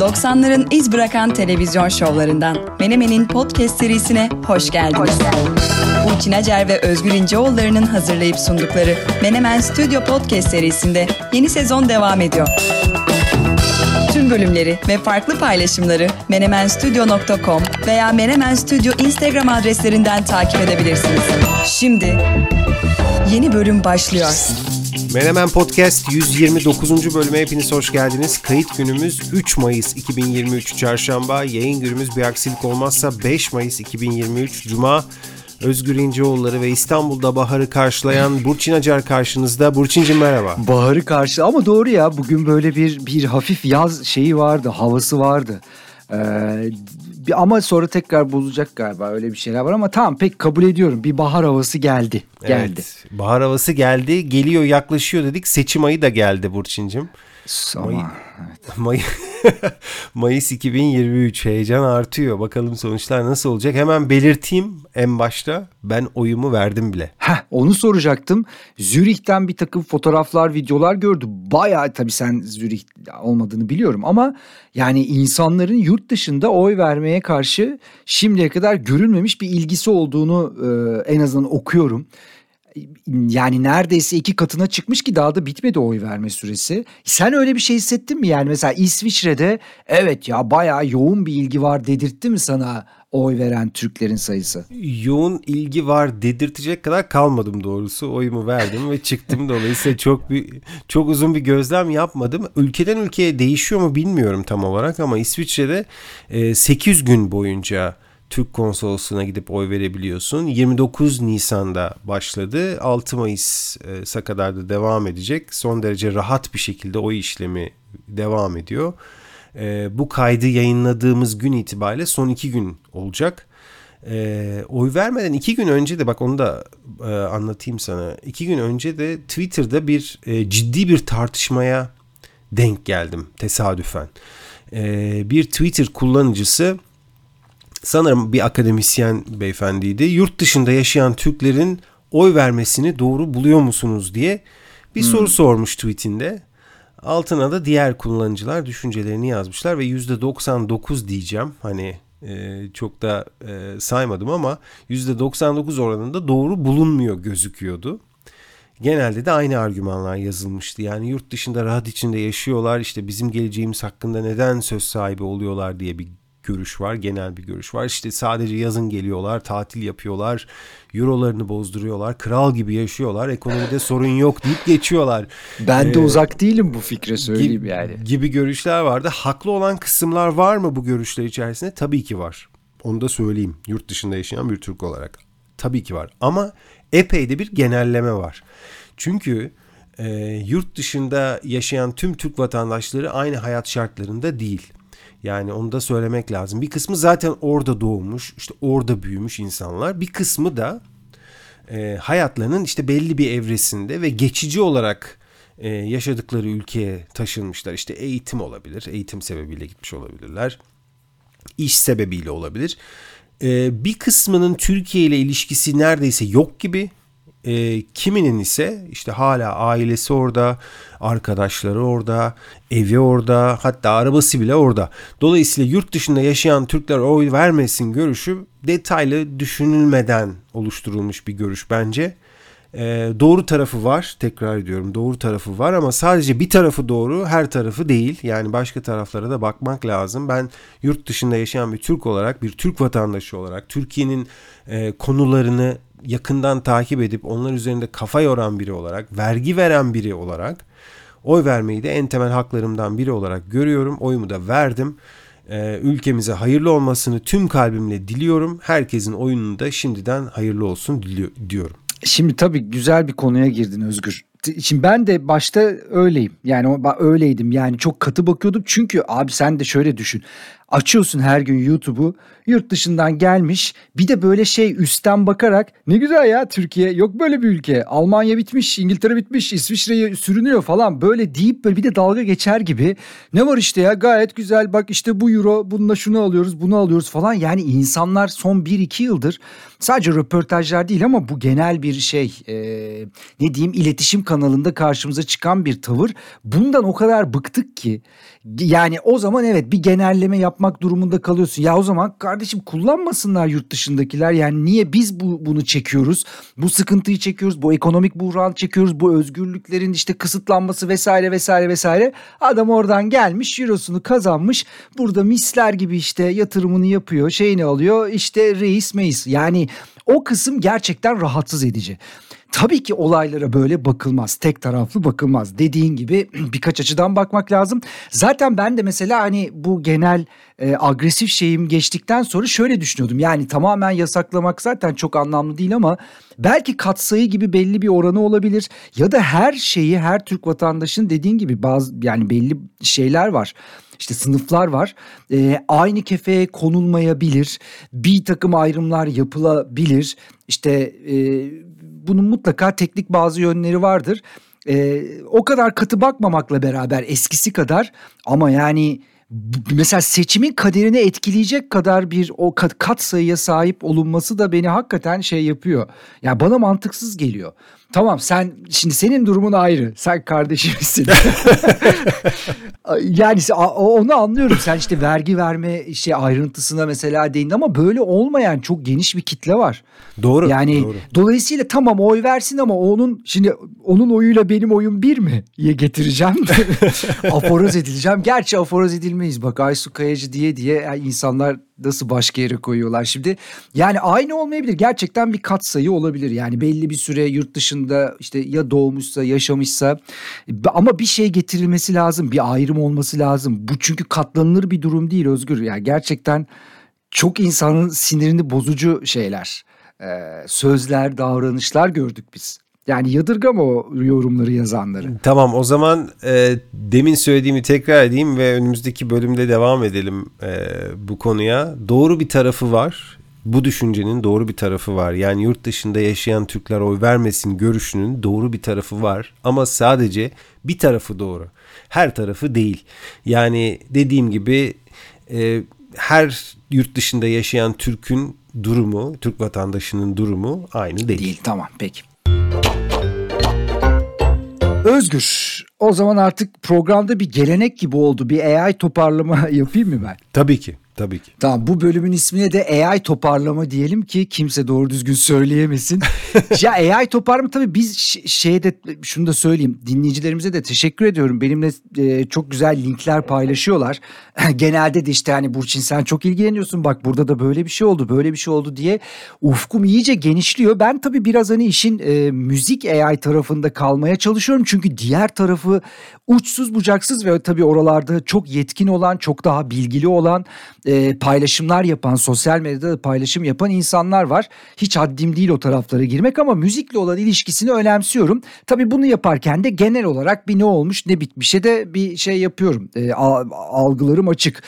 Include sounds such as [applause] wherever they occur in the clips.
90'ların iz bırakan televizyon şovlarından Menemen'in podcast serisine hoş geldiniz. Burçin Acer ve Özgür İnceoğulları'nın hazırlayıp sundukları Menemen Stüdyo Podcast serisinde yeni sezon devam ediyor. Tüm bölümleri ve farklı paylaşımları menemenstudio.com veya Menemen Studio Instagram adreslerinden takip edebilirsiniz. Şimdi yeni bölüm başlıyor. Menemen Podcast 129. bölüme hepiniz hoş geldiniz. Kayıt günümüz 3 Mayıs 2023 Çarşamba. Yayın günümüz bir aksilik olmazsa 5 Mayıs 2023 Cuma. Özgür İnceoğulları ve İstanbul'da baharı karşılayan Burçin Acar karşınızda. Burçin'cim merhaba. Baharı karşı ama doğru ya bugün böyle bir bir hafif yaz şeyi vardı, havası vardı. Ee, ama sonra tekrar bozacak galiba öyle bir şeyler var ama tamam pek kabul ediyorum. Bir bahar havası geldi. Geldi. Evet, bahar havası geldi. Geliyor yaklaşıyor dedik. Seçim ayı da geldi Burçin'cim. Ama May evet. May [laughs] [laughs] Mayıs 2023 heyecan artıyor. Bakalım sonuçlar nasıl olacak? Hemen belirteyim en başta. Ben oyumu verdim bile. Heh, onu soracaktım. Zürih'ten bir takım fotoğraflar, videolar gördüm. Bayağı tabii sen Zürih olmadığını biliyorum ama yani insanların yurt dışında oy vermeye karşı şimdiye kadar görülmemiş bir ilgisi olduğunu e, en azından okuyorum yani neredeyse iki katına çıkmış ki daha da bitmedi oy verme süresi. Sen öyle bir şey hissettin mi? Yani mesela İsviçre'de evet ya bayağı yoğun bir ilgi var dedirtti mi sana oy veren Türklerin sayısı? Yoğun ilgi var dedirtecek kadar kalmadım doğrusu. Oyumu verdim ve çıktım. Dolayısıyla çok bir çok uzun bir gözlem yapmadım. Ülkeden ülkeye değişiyor mu bilmiyorum tam olarak ama İsviçre'de 8 gün boyunca Türk konsolosluğuna gidip oy verebiliyorsun. 29 Nisan'da başladı. 6 Mayıs'a kadar da devam edecek. Son derece rahat bir şekilde oy işlemi devam ediyor. E, bu kaydı yayınladığımız gün itibariyle son iki gün olacak. E, oy vermeden iki gün önce de bak onu da e, anlatayım sana. İki gün önce de Twitter'da bir e, ciddi bir tartışmaya denk geldim tesadüfen. E, bir Twitter kullanıcısı sanırım bir akademisyen beyefendiydi. Yurt dışında yaşayan Türklerin oy vermesini doğru buluyor musunuz diye bir hmm. soru sormuş tweetinde. Altına da diğer kullanıcılar düşüncelerini yazmışlar ve %99 diyeceğim. Hani e, çok da e, saymadım ama %99 oranında doğru bulunmuyor gözüküyordu. Genelde de aynı argümanlar yazılmıştı. Yani yurt dışında rahat içinde yaşıyorlar. İşte bizim geleceğimiz hakkında neden söz sahibi oluyorlar diye bir görüş var, genel bir görüş var. İşte sadece yazın geliyorlar, tatil yapıyorlar, eurolarını bozduruyorlar, kral gibi yaşıyorlar, ekonomide sorun yok deyip geçiyorlar. Ben de ee, uzak değilim bu fikre söyleyeyim gibi, yani. Gibi görüşler vardı. Haklı olan kısımlar var mı bu görüşler içerisinde? Tabii ki var. Onu da söyleyeyim yurt dışında yaşayan bir Türk olarak. Tabii ki var. Ama epey de bir genelleme var. Çünkü e, yurt dışında yaşayan tüm Türk vatandaşları aynı hayat şartlarında değil. Yani onu da söylemek lazım. Bir kısmı zaten orada doğmuş, işte orada büyümüş insanlar. Bir kısmı da e, hayatlarının işte belli bir evresinde ve geçici olarak e, yaşadıkları ülkeye taşınmışlar. İşte eğitim olabilir, eğitim sebebiyle gitmiş olabilirler. İş sebebiyle olabilir. E, bir kısmının Türkiye ile ilişkisi neredeyse yok gibi e, kiminin ise işte hala ailesi orada, arkadaşları orada, evi orada, hatta arabası bile orada. Dolayısıyla yurt dışında yaşayan Türkler oy vermesin görüşü detaylı düşünülmeden oluşturulmuş bir görüş bence. E, doğru tarafı var, tekrar ediyorum doğru tarafı var ama sadece bir tarafı doğru, her tarafı değil. Yani başka taraflara da bakmak lazım. Ben yurt dışında yaşayan bir Türk olarak, bir Türk vatandaşı olarak Türkiye'nin e, konularını yakından takip edip onlar üzerinde kafa yoran biri olarak, vergi veren biri olarak oy vermeyi de en temel haklarımdan biri olarak görüyorum. Oyumu da verdim. Ee, ülkemize hayırlı olmasını tüm kalbimle diliyorum. Herkesin oyununu da şimdiden hayırlı olsun diliyor, diyorum. Şimdi tabii güzel bir konuya girdin Özgür. Şimdi ben de başta öyleyim. Yani öyleydim. Yani çok katı bakıyordum. Çünkü abi sen de şöyle düşün. Açıyorsun her gün YouTube'u. Yurt dışından gelmiş. Bir de böyle şey üstten bakarak ne güzel ya Türkiye. Yok böyle bir ülke. Almanya bitmiş, İngiltere bitmiş, İsviçre'ye sürünüyor falan. Böyle deyip böyle bir de dalga geçer gibi. Ne var işte ya gayet güzel. Bak işte bu euro bununla şunu alıyoruz, bunu alıyoruz falan. Yani insanlar son 1-2 yıldır sadece röportajlar değil ama bu genel bir şey e, ne diyeyim iletişim kanalında karşımıza çıkan bir tavır. Bundan o kadar bıktık ki yani o zaman evet bir genelleme yapmak durumunda kalıyorsun. Ya o zaman kardeşim kullanmasınlar yurt dışındakiler. Yani niye biz bu bunu çekiyoruz? Bu sıkıntıyı çekiyoruz. Bu ekonomik buhran çekiyoruz. Bu özgürlüklerin işte kısıtlanması vesaire vesaire vesaire. Adam oradan gelmiş eurosunu kazanmış. Burada misler gibi işte yatırımını yapıyor. Şeyini alıyor. İşte reis meis. Yani o kısım gerçekten rahatsız edici. Tabii ki olaylara böyle bakılmaz. Tek taraflı bakılmaz. Dediğin gibi [clears throat] birkaç açıdan bakmak lazım. Zaten ben de mesela hani bu genel e, agresif şeyim geçtikten sonra şöyle düşünüyordum. Yani tamamen yasaklamak zaten çok anlamlı değil ama belki katsayı gibi belli bir oranı olabilir. Ya da her şeyi her Türk vatandaşın dediğin gibi bazı yani belli şeyler var işte sınıflar var. E, aynı kefeye konulmayabilir. Bir takım ayrımlar yapılabilir. İşte e, bunun mutlaka teknik bazı yönleri vardır. E, o kadar katı bakmamakla beraber eskisi kadar ama yani mesela seçimin kaderini etkileyecek kadar bir o kat, sayıya sahip olunması da beni hakikaten şey yapıyor. Yani bana mantıksız geliyor. Tamam sen şimdi senin durumun ayrı. Sen kardeşimsin. [laughs] yani onu anlıyorum. Sen işte vergi verme işte ayrıntısına mesela değindin ama böyle olmayan çok geniş bir kitle var. Doğru. Yani doğru. dolayısıyla tamam oy versin ama onun şimdi onun oyuyla benim oyum bir mi? diye getireceğim. [laughs] aforoz edileceğim. Gerçi aforoz edilmeyiz. Bak Aysu Kayacı diye diye insanlar nasıl başka yere koyuyorlar şimdi. Yani aynı olmayabilir. Gerçekten bir katsayı olabilir. Yani belli bir süre yurt dışında işte ya doğmuşsa yaşamışsa ama bir şey getirilmesi lazım. Bir ayrım olması lazım. Bu çünkü katlanılır bir durum değil Özgür. Yani gerçekten çok insanın sinirini bozucu şeyler. Sözler, davranışlar gördük biz. Yani yadırgama o yorumları yazanları. Tamam o zaman e, demin söylediğimi tekrar edeyim ve önümüzdeki bölümde devam edelim e, bu konuya. Doğru bir tarafı var. Bu düşüncenin doğru bir tarafı var. Yani yurt dışında yaşayan Türkler oy vermesin görüşünün doğru bir tarafı var. Ama sadece bir tarafı doğru. Her tarafı değil. Yani dediğim gibi e, her yurt dışında yaşayan Türk'ün durumu, Türk vatandaşının durumu aynı değil. Değil tamam peki. Özgür, o zaman artık programda bir gelenek gibi oldu. Bir AI toparlama [laughs] yapayım mı ben? Tabii ki. Tabii ki. Tamam bu bölümün ismine de AI toparlama diyelim ki kimse doğru düzgün söyleyemesin. [laughs] ya AI toparlama tabii biz şeyde şunu da söyleyeyim dinleyicilerimize de teşekkür ediyorum. Benimle e, çok güzel linkler paylaşıyorlar. [laughs] Genelde de işte hani Burçin sen çok ilgileniyorsun bak burada da böyle bir şey oldu böyle bir şey oldu diye ufkum iyice genişliyor. Ben tabii biraz hani işin e, müzik AI tarafında kalmaya çalışıyorum. Çünkü diğer tarafı uçsuz bucaksız ve tabii oralarda çok yetkin olan çok daha bilgili olan e, paylaşımlar yapan, sosyal medyada paylaşım yapan insanlar var. Hiç haddim değil o taraflara girmek ama müzikle olan ilişkisini önemsiyorum. Tabii bunu yaparken de genel olarak bir ne olmuş ne bitmişe de bir şey yapıyorum. E, algılarım açık.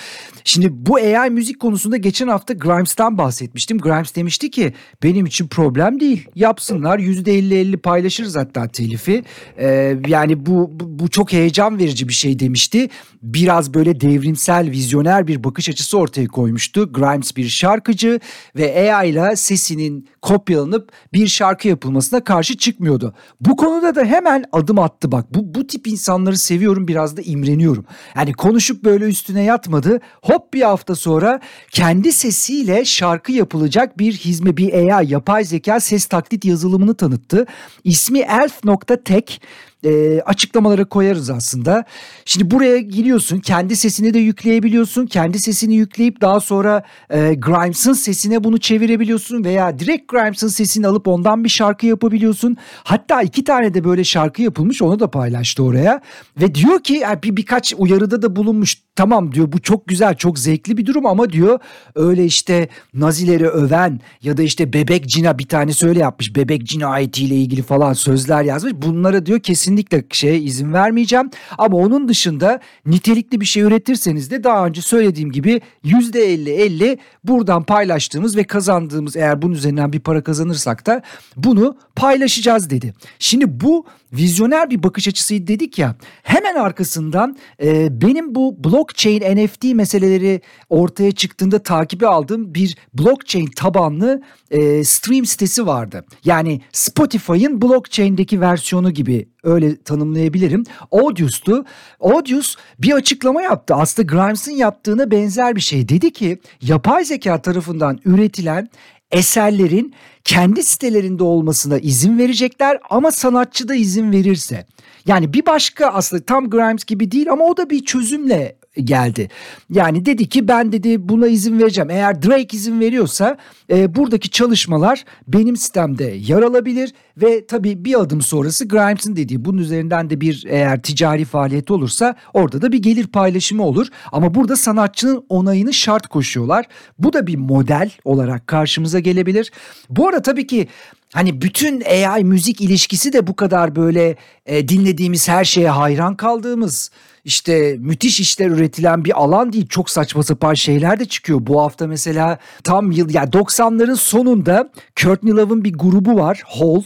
Şimdi bu AI müzik konusunda geçen hafta Grimes'tan bahsetmiştim. Grimes demişti ki benim için problem değil. Yapsınlar %50-50 paylaşırız hatta telifi. Ee, yani bu, bu, bu çok heyecan verici bir şey demişti. Biraz böyle devrimsel, vizyoner bir bakış açısı ortaya koymuştu. Grimes bir şarkıcı ve AI ile sesinin kopyalanıp bir şarkı yapılmasına karşı çıkmıyordu. Bu konuda da hemen adım attı bak. Bu, bu tip insanları seviyorum biraz da imreniyorum. Yani konuşup böyle üstüne yatmadı. Hop bir hafta sonra kendi sesiyle şarkı yapılacak bir hizme bir AI yapay zeka ses taklit yazılımını tanıttı. İsmi elf.tech e, açıklamalara koyarız aslında. Şimdi buraya giriyorsun kendi sesini de yükleyebiliyorsun. Kendi sesini yükleyip daha sonra e, Grimes'ın sesine bunu çevirebiliyorsun veya direkt Grimes'ın sesini alıp ondan bir şarkı yapabiliyorsun. Hatta iki tane de böyle şarkı yapılmış onu da paylaştı oraya. Ve diyor ki bir birkaç uyarıda da bulunmuş. Tamam diyor bu çok güzel çok zevkli bir durum ama diyor öyle işte Nazileri öven ya da işte Bebek Cina bir tane söyle yapmış. Bebek cinayetiyle ilgili falan sözler yazmış. Bunlara diyor kesin kesinlikle şeye izin vermeyeceğim. Ama onun dışında nitelikli bir şey üretirseniz de daha önce söylediğim gibi %50-50 buradan paylaştığımız ve kazandığımız eğer bunun üzerinden bir para kazanırsak da bunu paylaşacağız dedi. Şimdi bu vizyoner bir bakış açısıydı dedik ya hemen arkasından e, benim bu blockchain NFT meseleleri ortaya çıktığında takibi aldığım bir blockchain tabanlı e, stream sitesi vardı. Yani Spotify'ın blockchain'deki versiyonu gibi öyle tanımlayabilirim. Odius'tu. Odius bir açıklama yaptı. Aslında Grimes'in yaptığına benzer bir şey. Dedi ki yapay zeka tarafından üretilen eserlerin kendi sitelerinde olmasına izin verecekler ama sanatçı da izin verirse. Yani bir başka aslında tam Grimes gibi değil ama o da bir çözümle geldi. Yani dedi ki ben dedi buna izin vereceğim. Eğer Drake izin veriyorsa e, buradaki çalışmalar benim sistemde yer alabilir ve tabii bir adım sonrası Grimes'in dediği bunun üzerinden de bir eğer ticari faaliyet olursa orada da bir gelir paylaşımı olur. Ama burada sanatçının onayını şart koşuyorlar. Bu da bir model olarak karşımıza gelebilir. Bu arada tabii ki Hani bütün AI müzik ilişkisi de bu kadar böyle e, dinlediğimiz her şeye hayran kaldığımız işte müthiş işler üretilen bir alan değil. Çok saçma sapan şeyler de çıkıyor. Bu hafta mesela tam yıl yani 90'ların sonunda Courtney Love'ın bir grubu var Hall.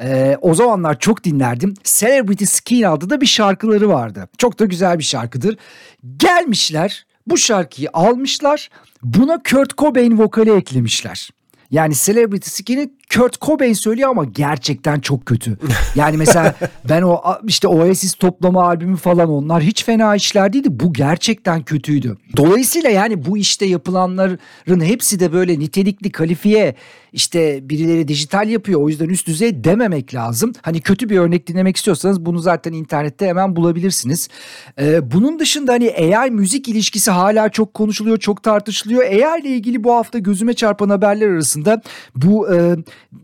Ee, o zamanlar çok dinlerdim. Celebrity Skin adlı da bir şarkıları vardı. Çok da güzel bir şarkıdır. Gelmişler bu şarkıyı almışlar. Buna Kurt Cobain vokali eklemişler. Yani Celebrity Skin'i Kurt Cobain söylüyor ama gerçekten çok kötü. Yani mesela [laughs] ben o işte Oasis toplama albümü falan onlar hiç fena işler değildi. Bu gerçekten kötüydü. Dolayısıyla yani bu işte yapılanların hepsi de böyle nitelikli kalifiye işte birileri dijital yapıyor o yüzden üst düzey dememek lazım. Hani kötü bir örnek dinlemek istiyorsanız bunu zaten internette hemen bulabilirsiniz. Ee, bunun dışında hani AI müzik ilişkisi hala çok konuşuluyor, çok tartışılıyor. AI ile ilgili bu hafta gözüme çarpan haberler arasında bu e,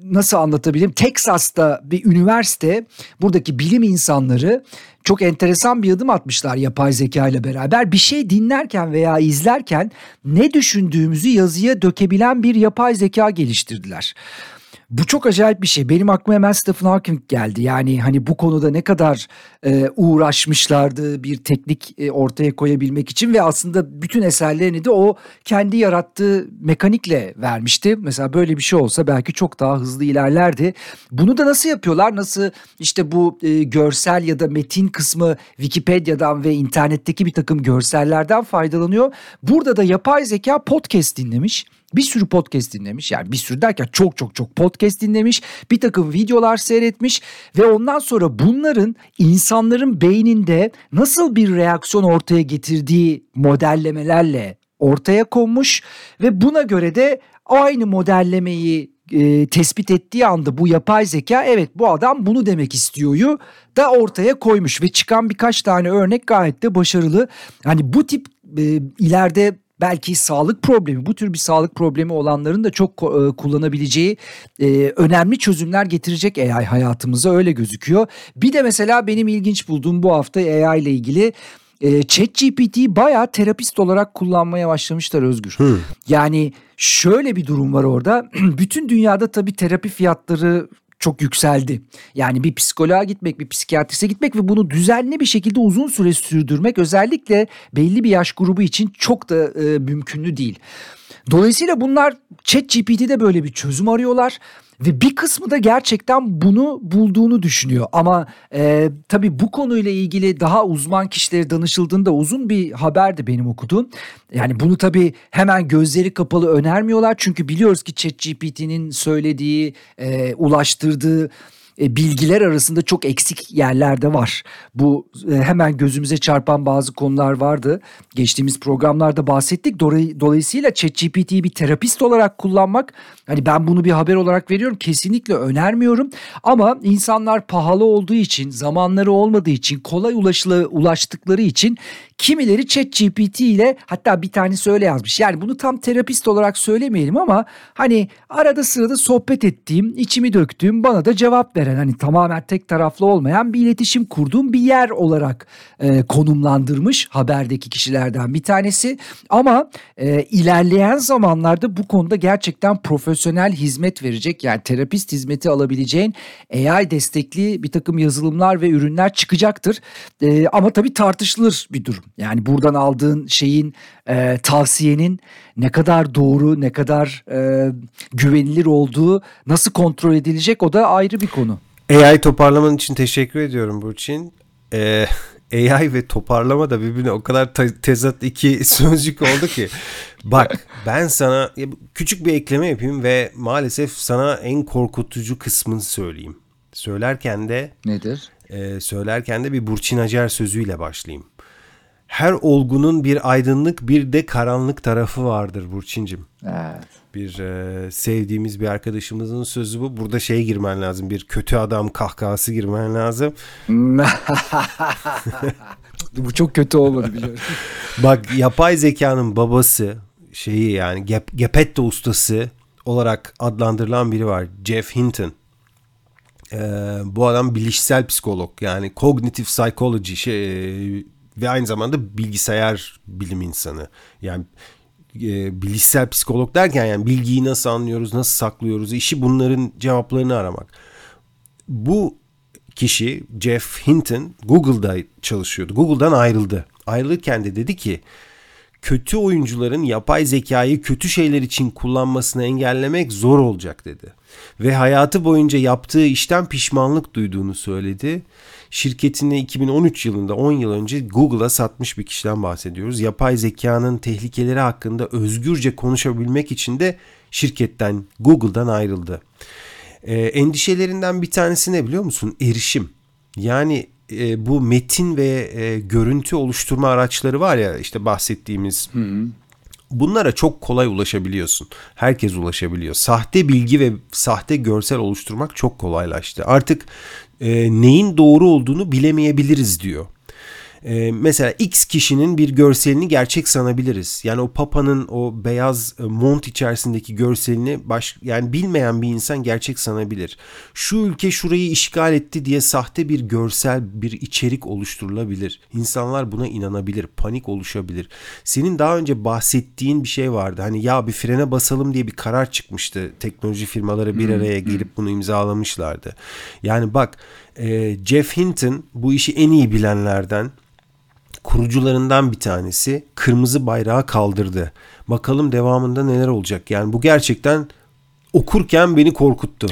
nasıl anlatabilirim? Texas'ta bir üniversite buradaki bilim insanları çok enteresan bir adım atmışlar yapay zeka ile beraber. Bir şey dinlerken veya izlerken ne düşündüğümüzü yazıya dökebilen bir yapay zeka geliştirdiler. Bu çok acayip bir şey. Benim aklıma hemen Stephen Hawking geldi. Yani hani bu konuda ne kadar e, uğraşmışlardı bir teknik e, ortaya koyabilmek için ve aslında bütün eserlerini de o kendi yarattığı mekanikle vermişti. Mesela böyle bir şey olsa belki çok daha hızlı ilerlerdi. Bunu da nasıl yapıyorlar? Nasıl işte bu e, görsel ya da metin kısmı Wikipedia'dan ve internetteki bir takım görsellerden faydalanıyor. Burada da yapay zeka podcast dinlemiş bir sürü podcast dinlemiş. Yani bir sürü derken çok çok çok podcast dinlemiş. Bir takım videolar seyretmiş ve ondan sonra bunların insanların beyninde nasıl bir reaksiyon ortaya getirdiği modellemelerle ortaya konmuş ve buna göre de aynı modellemeyi e, tespit ettiği anda bu yapay zeka evet bu adam bunu demek istiyoryu da ortaya koymuş ve çıkan birkaç tane örnek gayet de başarılı. Hani bu tip e, ileride belki sağlık problemi bu tür bir sağlık problemi olanların da çok e, kullanabileceği e, önemli çözümler getirecek AI hayatımıza öyle gözüküyor. Bir de mesela benim ilginç bulduğum bu hafta AI ile ilgili e, ChatGPT'yi bayağı terapist olarak kullanmaya başlamışlar Özgür. Hmm. Yani şöyle bir durum var orada. [clears throat] Bütün dünyada tabii terapi fiyatları çok yükseldi. Yani bir psikoloğa gitmek, bir psikiyatriste gitmek ve bunu düzenli bir şekilde uzun süre sürdürmek özellikle belli bir yaş grubu için çok da e, mümkünlü değil. Dolayısıyla bunlar ChatGPT'de böyle bir çözüm arıyorlar. Ve bir kısmı da gerçekten bunu bulduğunu düşünüyor. Ama e, tabii bu konuyla ilgili daha uzman kişilere danışıldığında uzun bir haberdi benim okuduğum. Yani bunu tabii hemen gözleri kapalı önermiyorlar. Çünkü biliyoruz ki ChatGPT'nin söylediği, e, ulaştırdığı e, bilgiler arasında çok eksik yerlerde var. Bu e, hemen gözümüze çarpan bazı konular vardı. Geçtiğimiz programlarda bahsettik. Dolayısıyla ChatGPT'yi bir terapist olarak kullanmak hani ben bunu bir haber olarak veriyorum kesinlikle önermiyorum. Ama insanlar pahalı olduğu için, zamanları olmadığı için, kolay ulaşılı ulaştıkları için kimileri ChatGPT ile hatta bir tanesi öyle yazmış. Yani bunu tam terapist olarak söylemeyelim ama hani arada sırada sohbet ettiğim, içimi döktüğüm, bana da cevap veren hani tamamen tek taraflı olmayan bir iletişim kurduğum bir yer olarak e, konumlandırmış haberdeki kişilerden bir tanesi. Ama e, ilerleyen zamanlarda bu konuda gerçekten profesyonel hizmet verecek yani terapist hizmeti alabileceğin AI destekli bir takım yazılımlar ve ürünler çıkacaktır. E, ama tabii tartışılır bir durum. Yani buradan aldığın şeyin e, tavsiyenin ne kadar doğru, ne kadar e, güvenilir olduğu nasıl kontrol edilecek o da ayrı bir konu. AI toparlaman için teşekkür ediyorum Burçin. Ee, [laughs] AI ve toparlama da birbirine o kadar tezat iki [laughs] sözcük oldu ki. Bak ben sana küçük bir ekleme yapayım ve maalesef sana en korkutucu kısmını söyleyeyim. Söylerken de nedir? e, söylerken de bir Burçin Acar sözüyle başlayayım. Her olgunun bir aydınlık bir de karanlık tarafı vardır Burçincim. Evet. Bir e, sevdiğimiz bir arkadaşımızın sözü bu. Burada şey girmen lazım. Bir kötü adam kahkahası girmen lazım. [laughs] bu çok kötü olmadı biliyorum. [laughs] Bak yapay zekanın babası şeyi yani Gep Gepetto ustası olarak adlandırılan biri var. Jeff Hinton. Ee, bu adam bilişsel psikolog yani cognitive psychology şey, ve aynı zamanda bilgisayar bilim insanı. Yani e, bilişsel psikolog derken yani bilgiyi nasıl anlıyoruz, nasıl saklıyoruz, işi bunların cevaplarını aramak. Bu kişi Jeff Hinton Google'da çalışıyordu. Google'dan ayrıldı. Ayrılırken de dedi ki kötü oyuncuların yapay zekayı kötü şeyler için kullanmasını engellemek zor olacak dedi. Ve hayatı boyunca yaptığı işten pişmanlık duyduğunu söyledi. Şirketini 2013 yılında 10 yıl önce Google'a satmış bir kişiden bahsediyoruz. Yapay zekanın tehlikeleri hakkında özgürce konuşabilmek için de şirketten Google'dan ayrıldı. E, endişelerinden bir tanesi ne biliyor musun? Erişim. Yani e, bu metin ve e, görüntü oluşturma araçları var ya işte bahsettiğimiz. Hı hı. Bunlara çok kolay ulaşabiliyorsun. Herkes ulaşabiliyor. Sahte bilgi ve sahte görsel oluşturmak çok kolaylaştı. Artık e, neyin doğru olduğunu bilemeyebiliriz diyor. Ee, mesela X kişinin bir görselini gerçek sanabiliriz. Yani o Papa'nın o beyaz e, mont içerisindeki görselini baş, yani bilmeyen bir insan gerçek sanabilir. Şu ülke şurayı işgal etti diye sahte bir görsel bir içerik oluşturulabilir. İnsanlar buna inanabilir, panik oluşabilir. Senin daha önce bahsettiğin bir şey vardı. Hani ya bir frene basalım diye bir karar çıkmıştı. Teknoloji firmaları bir araya gelip bunu imzalamışlardı. Yani bak e, Jeff Hinton bu işi en iyi bilenlerden kurucularından bir tanesi kırmızı bayrağı kaldırdı. Bakalım devamında neler olacak. Yani bu gerçekten okurken beni korkuttu.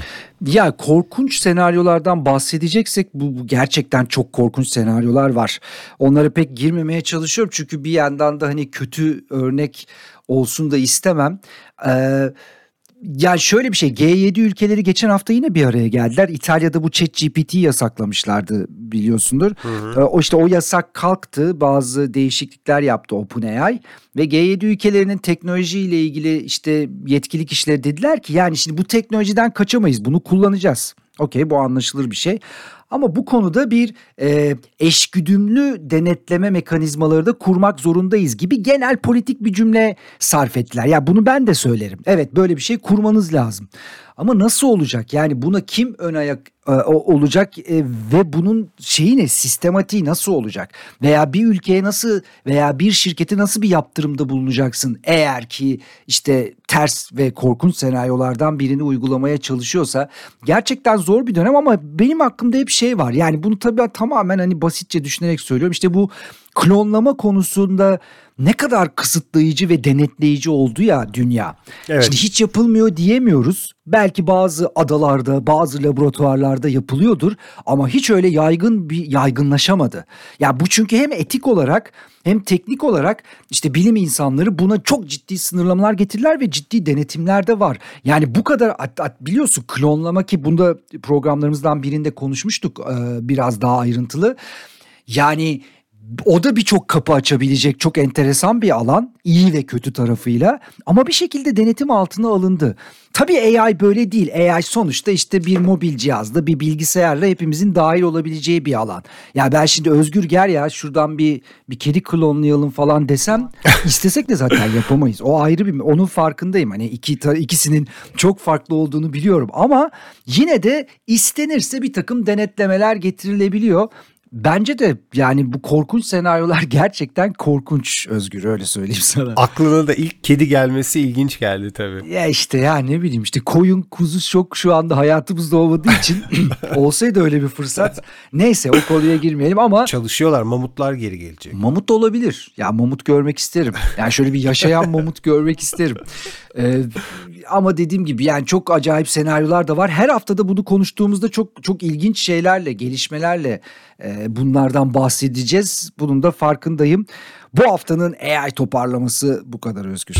Ya korkunç senaryolardan bahsedeceksek bu, gerçekten çok korkunç senaryolar var. Onlara pek girmemeye çalışıyorum çünkü bir yandan da hani kötü örnek olsun da istemem. Ee, ya şöyle bir şey G7 ülkeleri geçen hafta yine bir araya geldiler. İtalya'da bu chat GPT yasaklamışlardı biliyorsundur. Hı hı. Ee, o işte o yasak kalktı bazı değişiklikler yaptı OpenAI ve G7 ülkelerinin teknolojiyle ilgili işte yetkili kişiler dediler ki yani şimdi bu teknolojiden kaçamayız bunu kullanacağız. Okey bu anlaşılır bir şey. Ama bu konuda bir e, eşgüdümlü denetleme mekanizmaları da kurmak zorundayız gibi genel politik bir cümle sarf ettiler. Ya bunu ben de söylerim. Evet böyle bir şey kurmanız lazım. Ama nasıl olacak? Yani buna kim ön ayak e, olacak e, ve bunun şeyi ne? Sistematiği nasıl olacak? Veya bir ülkeye nasıl veya bir şirkete nasıl bir yaptırımda bulunacaksın? Eğer ki işte ters ve korkunç senaryolardan birini uygulamaya çalışıyorsa gerçekten zor bir dönem ama benim aklımda hep şey var. Yani bunu tabii tamamen hani basitçe düşünerek söylüyorum. İşte bu klonlama konusunda ne kadar kısıtlayıcı ve denetleyici oldu ya dünya. Evet. Şimdi hiç yapılmıyor diyemiyoruz. Belki bazı adalarda, bazı laboratuvarlarda yapılıyordur ama hiç öyle yaygın bir yaygınlaşamadı. Ya bu çünkü hem etik olarak hem teknik olarak işte bilim insanları buna çok ciddi sınırlamalar getirdiler ve ciddi denetimler de var. Yani bu kadar biliyorsun klonlama ki bunda programlarımızdan birinde konuşmuştuk biraz daha ayrıntılı. Yani o da birçok kapı açabilecek çok enteresan bir alan iyi ve kötü tarafıyla ama bir şekilde denetim altına alındı. Tabii AI böyle değil. AI sonuçta işte bir mobil cihazla bir bilgisayarla hepimizin dahil olabileceği bir alan. Ya ben şimdi Özgür gel ya şuradan bir bir kedi klonlayalım falan desem istesek de zaten yapamayız. O ayrı bir onun farkındayım. Hani iki ikisinin çok farklı olduğunu biliyorum ama yine de istenirse bir takım denetlemeler getirilebiliyor. Bence de yani bu korkunç senaryolar [laughs] gerçekten korkunç Özgür öyle söyleyeyim sana. Aklına da ilk kedi gelmesi ilginç geldi tabii. Ya işte ya ne bileyim işte koyun kuzu çok şu anda hayatımızda olmadığı için [laughs] olsaydı öyle bir fırsat. Neyse o konuya girmeyelim ama. Çalışıyorlar mamutlar geri gelecek. Mamut da olabilir. Ya mamut görmek isterim. Yani şöyle bir yaşayan mamut görmek isterim. Ee, ama dediğim gibi yani çok acayip senaryolar da var. Her haftada bunu konuştuğumuzda çok çok ilginç şeylerle, gelişmelerle e, bunlardan bahsedeceğiz. Bunun da farkındayım. Bu haftanın AI toparlaması bu kadar Özgür.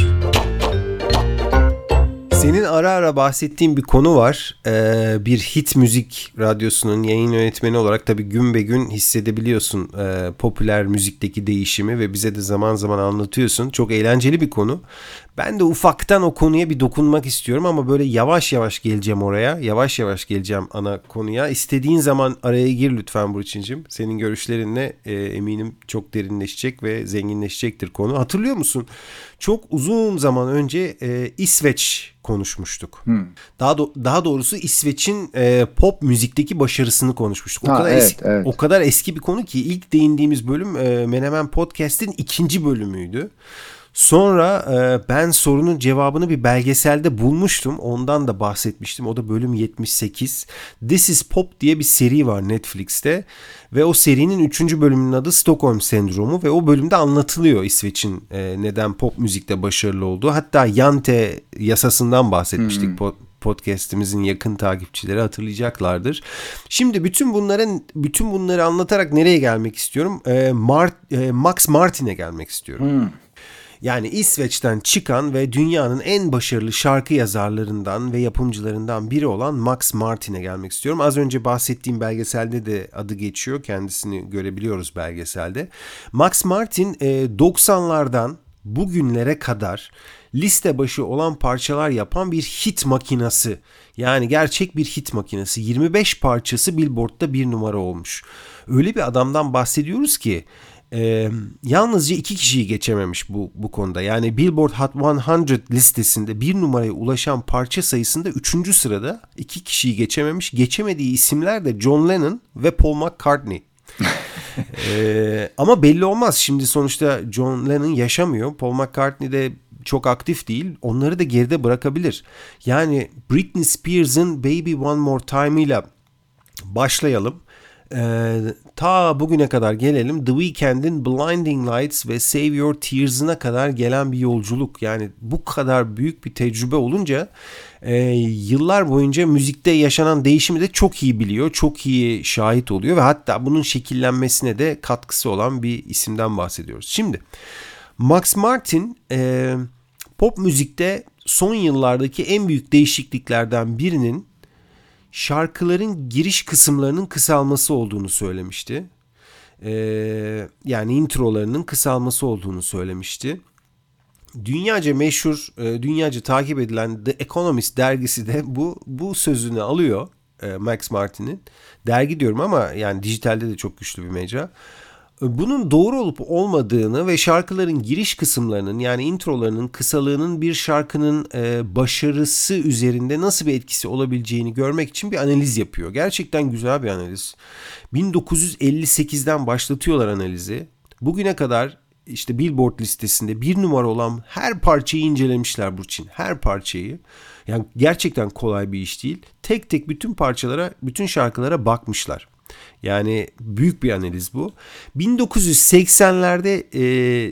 Senin ara ara bahsettiğin bir konu var. Ee, bir hit müzik radyosunun yayın yönetmeni olarak tabii gün be gün hissedebiliyorsun e, popüler müzikteki değişimi ve bize de zaman zaman anlatıyorsun. Çok eğlenceli bir konu. Ben de ufaktan o konuya bir dokunmak istiyorum ama böyle yavaş yavaş geleceğim oraya. Yavaş yavaş geleceğim ana konuya. İstediğin zaman araya gir lütfen Burçin'cim. Senin görüşlerinle e, eminim çok derinleşecek ve zenginleşecektir konu. Hatırlıyor musun? Çok uzun zaman önce e, İsveç konuşmuştuk. Hmm. Daha do- daha doğrusu İsveç'in e, pop müzikteki başarısını konuşmuştuk. O ha, kadar evet, eski evet. o kadar eski bir konu ki ilk değindiğimiz bölüm e, Menemen Podcast'in ikinci bölümüydü. Sonra e, ben sorunun cevabını bir belgeselde bulmuştum. Ondan da bahsetmiştim. O da bölüm 78. This is Pop diye bir seri var Netflix'te. Ve o serinin 3. bölümünün adı Stockholm Sendromu. Ve o bölümde anlatılıyor İsveç'in e, neden pop müzikte başarılı olduğu. Hatta Yante yasasından bahsetmiştik. Hmm podcast'imizin yakın takipçileri hatırlayacaklardır. Şimdi bütün bunların bütün bunları anlatarak nereye gelmek istiyorum? E, Mart, e, Max Martin'e gelmek istiyorum. Hmm. Yani İsveç'ten çıkan ve dünyanın en başarılı şarkı yazarlarından ve yapımcılarından biri olan Max Martin'e gelmek istiyorum. Az önce bahsettiğim belgeselde de adı geçiyor. Kendisini görebiliyoruz belgeselde. Max Martin 90'lardan bugünlere kadar liste başı olan parçalar yapan bir hit makinası. Yani gerçek bir hit makinesi. 25 parçası Billboard'da bir numara olmuş. Öyle bir adamdan bahsediyoruz ki e, yalnızca iki kişiyi geçememiş bu, bu konuda. Yani Billboard Hot 100 listesinde bir numaraya ulaşan parça sayısında üçüncü sırada iki kişiyi geçememiş. Geçemediği isimler de John Lennon ve Paul McCartney. [laughs] ee, ama belli olmaz. Şimdi sonuçta John Lennon yaşamıyor. Paul McCartney de çok aktif değil. Onları da geride bırakabilir. Yani Britney Spears'ın Baby One More Time ile başlayalım. Ee, ta bugüne kadar gelelim The Weeknd'in Blinding Lights ve Save Your Tears'ına kadar gelen bir yolculuk. Yani bu kadar büyük bir tecrübe olunca e, yıllar boyunca müzikte yaşanan değişimi de çok iyi biliyor. Çok iyi şahit oluyor ve hatta bunun şekillenmesine de katkısı olan bir isimden bahsediyoruz. Şimdi Max Martin e, pop müzikte son yıllardaki en büyük değişikliklerden birinin şarkıların giriş kısımlarının kısalması olduğunu söylemişti. Ee, yani introlarının kısalması olduğunu söylemişti. Dünyaca meşhur, e, dünyaca takip edilen The Economist dergisi de bu bu sözünü alıyor e, Max Martin'in. Dergi diyorum ama yani dijitalde de çok güçlü bir mecra bunun doğru olup olmadığını ve şarkıların giriş kısımlarının yani introlarının kısalığının bir şarkının e, başarısı üzerinde nasıl bir etkisi olabileceğini görmek için bir analiz yapıyor. Gerçekten güzel bir analiz. 1958'den başlatıyorlar analizi. Bugüne kadar işte Billboard listesinde bir numara olan her parçayı incelemişler Burçin. Her parçayı. Yani gerçekten kolay bir iş değil. Tek tek bütün parçalara, bütün şarkılara bakmışlar. Yani büyük bir analiz bu. 1980'lerde e,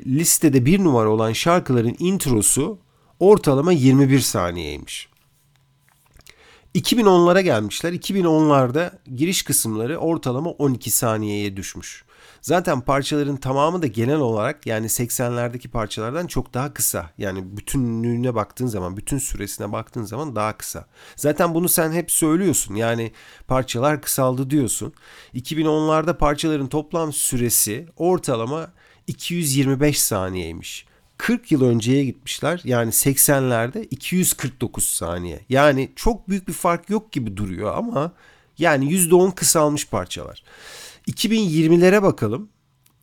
listede bir numara olan şarkıların introsu ortalama 21 saniyeymiş. 2010'lara gelmişler. 2010'larda giriş kısımları ortalama 12 saniyeye düşmüş. Zaten parçaların tamamı da genel olarak yani 80'lerdeki parçalardan çok daha kısa. Yani bütünlüğüne baktığın zaman, bütün süresine baktığın zaman daha kısa. Zaten bunu sen hep söylüyorsun. Yani parçalar kısaldı diyorsun. 2010'larda parçaların toplam süresi ortalama 225 saniyeymiş. 40 yıl önceye gitmişler. Yani 80'lerde 249 saniye. Yani çok büyük bir fark yok gibi duruyor ama yani %10 kısalmış parçalar. 2020'lere bakalım.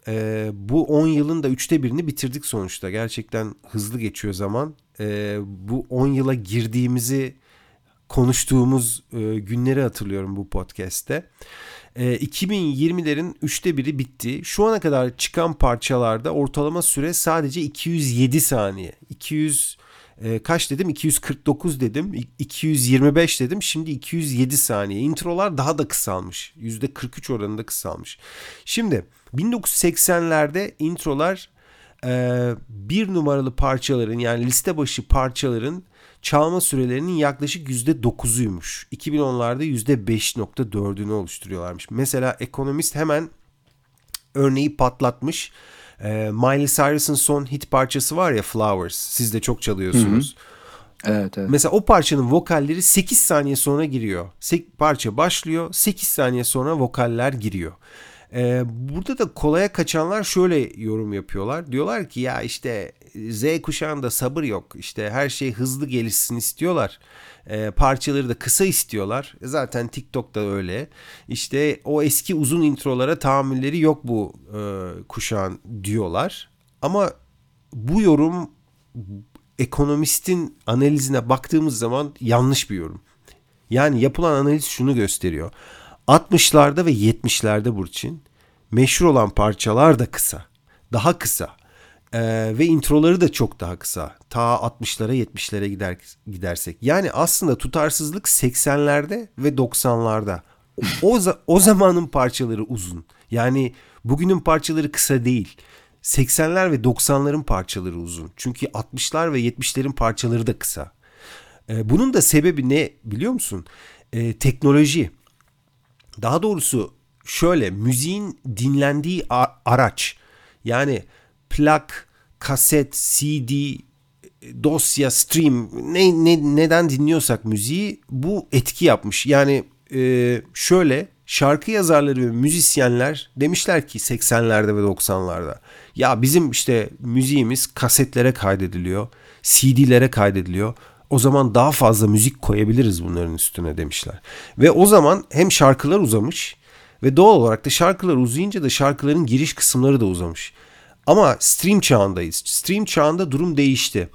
Ee, bu 10 yılın da üçte birini bitirdik sonuçta. Gerçekten hızlı geçiyor zaman. Ee, bu 10 yıla girdiğimizi konuştuğumuz e, günleri hatırlıyorum bu podcast'te. Ee, 2020'lerin üçte biri bitti. Şu ana kadar çıkan parçalarda ortalama süre sadece 207 saniye. 200 e, kaç dedim? 249 dedim. 225 dedim. Şimdi 207 saniye. İntrolar daha da kısalmış. %43 oranında kısalmış. Şimdi 1980'lerde introlar e, bir numaralı parçaların yani liste başı parçaların çalma sürelerinin yaklaşık %9'uymuş 2010'larda %5.4'ünü oluşturuyorlarmış. Mesela ekonomist hemen örneği patlatmış e, Miley Cyrus'ın son hit parçası var ya Flowers. Siz de çok çalıyorsunuz. Evet, evet. Mesela o parçanın vokalleri 8 saniye sonra giriyor. Sek, parça başlıyor 8 saniye sonra vokaller giriyor. Ee, burada da kolaya kaçanlar şöyle yorum yapıyorlar. Diyorlar ki ya işte Z kuşağında sabır yok. İşte her şey hızlı gelişsin istiyorlar. Ee, parçaları da kısa istiyorlar. E zaten TikTok'ta öyle. İşte o eski uzun introlara tahammülleri yok bu e, kuşağın diyorlar. Ama bu yorum ekonomistin analizine baktığımız zaman yanlış bir yorum. Yani yapılan analiz şunu gösteriyor. 60'larda ve 70'lerde Burçin meşhur olan parçalar da kısa. Daha kısa. Ee, ve introları da çok daha kısa. Ta 60'lara 70'lere gider, gidersek. Yani aslında tutarsızlık 80'lerde ve 90'larda. O, o zamanın parçaları uzun. Yani bugünün parçaları kısa değil. 80'ler ve 90'ların parçaları uzun. Çünkü 60'lar ve 70'lerin parçaları da kısa. Ee, bunun da sebebi ne biliyor musun? Ee, teknoloji. Daha doğrusu şöyle müziğin dinlendiği araç. Yani plak, kaset, CD, dosya, stream ne, ne neden dinliyorsak müziği bu etki yapmış. Yani e, şöyle şarkı yazarları ve müzisyenler demişler ki 80'lerde ve 90'larda ya bizim işte müziğimiz kasetlere kaydediliyor, CD'lere kaydediliyor. O zaman daha fazla müzik koyabiliriz bunların üstüne demişler. Ve o zaman hem şarkılar uzamış ve doğal olarak da şarkılar uzayınca da şarkıların giriş kısımları da uzamış. Ama stream çağındayız. Stream çağında durum değişti.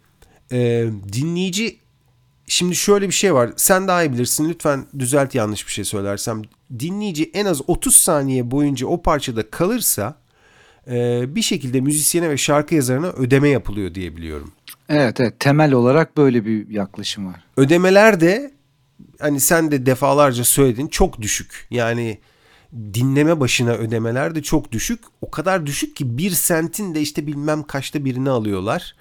Ee, dinleyici şimdi şöyle bir şey var. Sen daha iyi bilirsin. Lütfen düzelt yanlış bir şey söylersem. Dinleyici en az 30 saniye boyunca o parçada kalırsa e, bir şekilde müzisyene ve şarkı yazarına ödeme yapılıyor diye biliyorum. Evet, evet temel olarak böyle bir yaklaşım var. Ödemeler de hani sen de defalarca söyledin çok düşük. Yani dinleme başına ödemeler de çok düşük. O kadar düşük ki bir sentin de işte bilmem kaçta birini alıyorlar.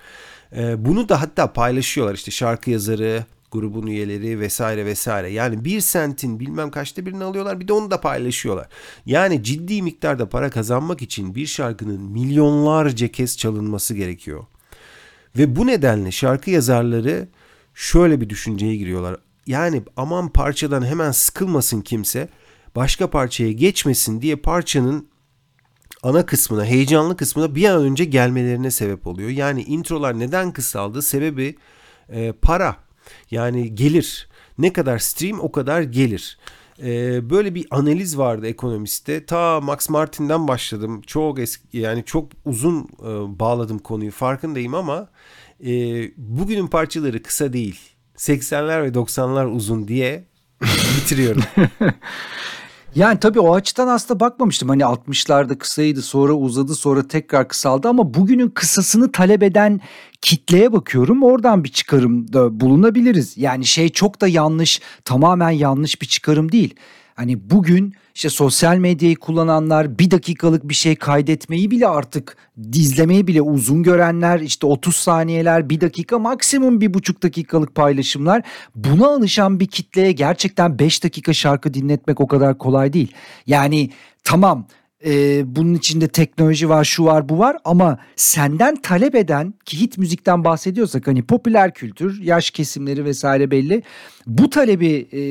Ee, bunu da hatta paylaşıyorlar işte şarkı yazarı, grubun üyeleri vesaire vesaire. Yani bir sentin bilmem kaçta birini alıyorlar bir de onu da paylaşıyorlar. Yani ciddi miktarda para kazanmak için bir şarkının milyonlarca kez çalınması gerekiyor. Ve bu nedenle şarkı yazarları şöyle bir düşünceye giriyorlar. Yani aman parçadan hemen sıkılmasın kimse başka parçaya geçmesin diye parçanın ana kısmına, heyecanlı kısmına bir an önce gelmelerine sebep oluyor. Yani introlar neden kısaldı? Sebebi e, para. Yani gelir. Ne kadar stream o kadar gelir. Ee, böyle bir analiz vardı ekonomiste. Ta Max Martin'den başladım. Çok eski yani çok uzun e, bağladım konuyu farkındayım ama e, bugünün parçaları kısa değil. 80'ler ve 90'lar uzun diye [laughs] bitiriyorum. [laughs] Yani tabii o açıdan aslında bakmamıştım. Hani 60'larda kısaydı sonra uzadı sonra tekrar kısaldı ama bugünün kısasını talep eden kitleye bakıyorum. Oradan bir çıkarımda bulunabiliriz. Yani şey çok da yanlış tamamen yanlış bir çıkarım değil. Hani bugün işte sosyal medyayı kullananlar bir dakikalık bir şey kaydetmeyi bile artık dizlemeyi bile uzun görenler işte 30 saniyeler bir dakika maksimum bir buçuk dakikalık paylaşımlar buna alışan bir kitleye gerçekten 5 dakika şarkı dinletmek o kadar kolay değil. Yani tamam e, bunun içinde teknoloji var şu var bu var ama senden talep eden ki hit müzikten bahsediyorsak hani popüler kültür yaş kesimleri vesaire belli bu talebi e,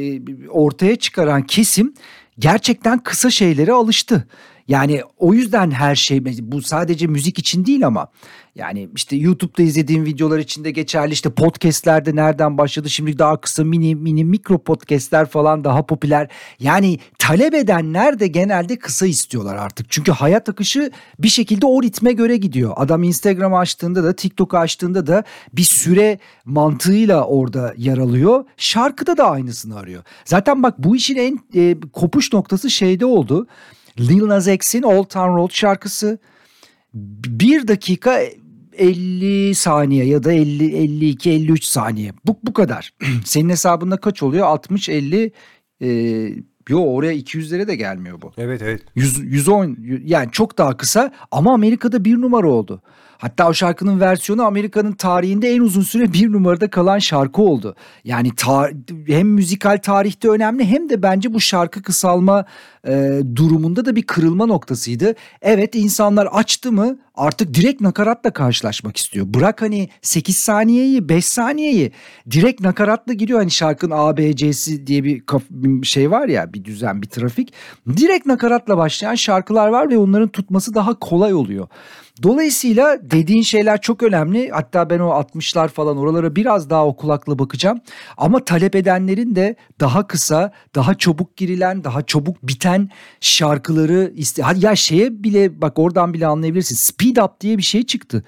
ortaya çıkaran kesim gerçekten kısa şeylere alıştı. Yani o yüzden her şey bu sadece müzik için değil ama yani işte YouTube'da izlediğim videolar için de geçerli işte podcastlerde nereden başladı şimdi daha kısa mini mini mikro podcastler falan daha popüler. Yani talep edenler de genelde kısa istiyorlar artık. Çünkü hayat akışı bir şekilde o ritme göre gidiyor. Adam Instagram açtığında da TikTok açtığında da bir süre mantığıyla orada yer alıyor. Şarkıda da aynısını arıyor. Zaten bak bu işin en e, kopuş noktası şeyde oldu. Lil Nas X'in Old Town Road şarkısı bir dakika 50 saniye ya da 50 52 53 saniye. Bu bu kadar. [clears throat] Senin hesabında kaç oluyor? 60 50 e, yo oraya 200'lere de gelmiyor bu. Evet evet. 100 110 yani çok daha kısa ama Amerika'da bir numara oldu. Hatta o şarkının versiyonu Amerika'nın tarihinde en uzun süre bir numarada kalan şarkı oldu. Yani tar- hem müzikal tarihte önemli hem de bence bu şarkı kısalma e, durumunda da bir kırılma noktasıydı. Evet insanlar açtı mı artık direkt nakaratla karşılaşmak istiyor. Bırak hani 8 saniyeyi 5 saniyeyi direkt nakaratla giriyor. Hani şarkının A, B, C'si diye bir şey var ya bir düzen bir trafik. Direkt nakaratla başlayan şarkılar var ve onların tutması daha kolay oluyor. Dolayısıyla dediğin şeyler çok önemli. Hatta ben o 60'lar falan oralara biraz daha o kulakla bakacağım. Ama talep edenlerin de daha kısa, daha çabuk girilen, daha çabuk biten şarkıları iste. Ya şeye bile bak oradan bile anlayabilirsin. Speed up diye bir şey çıktı.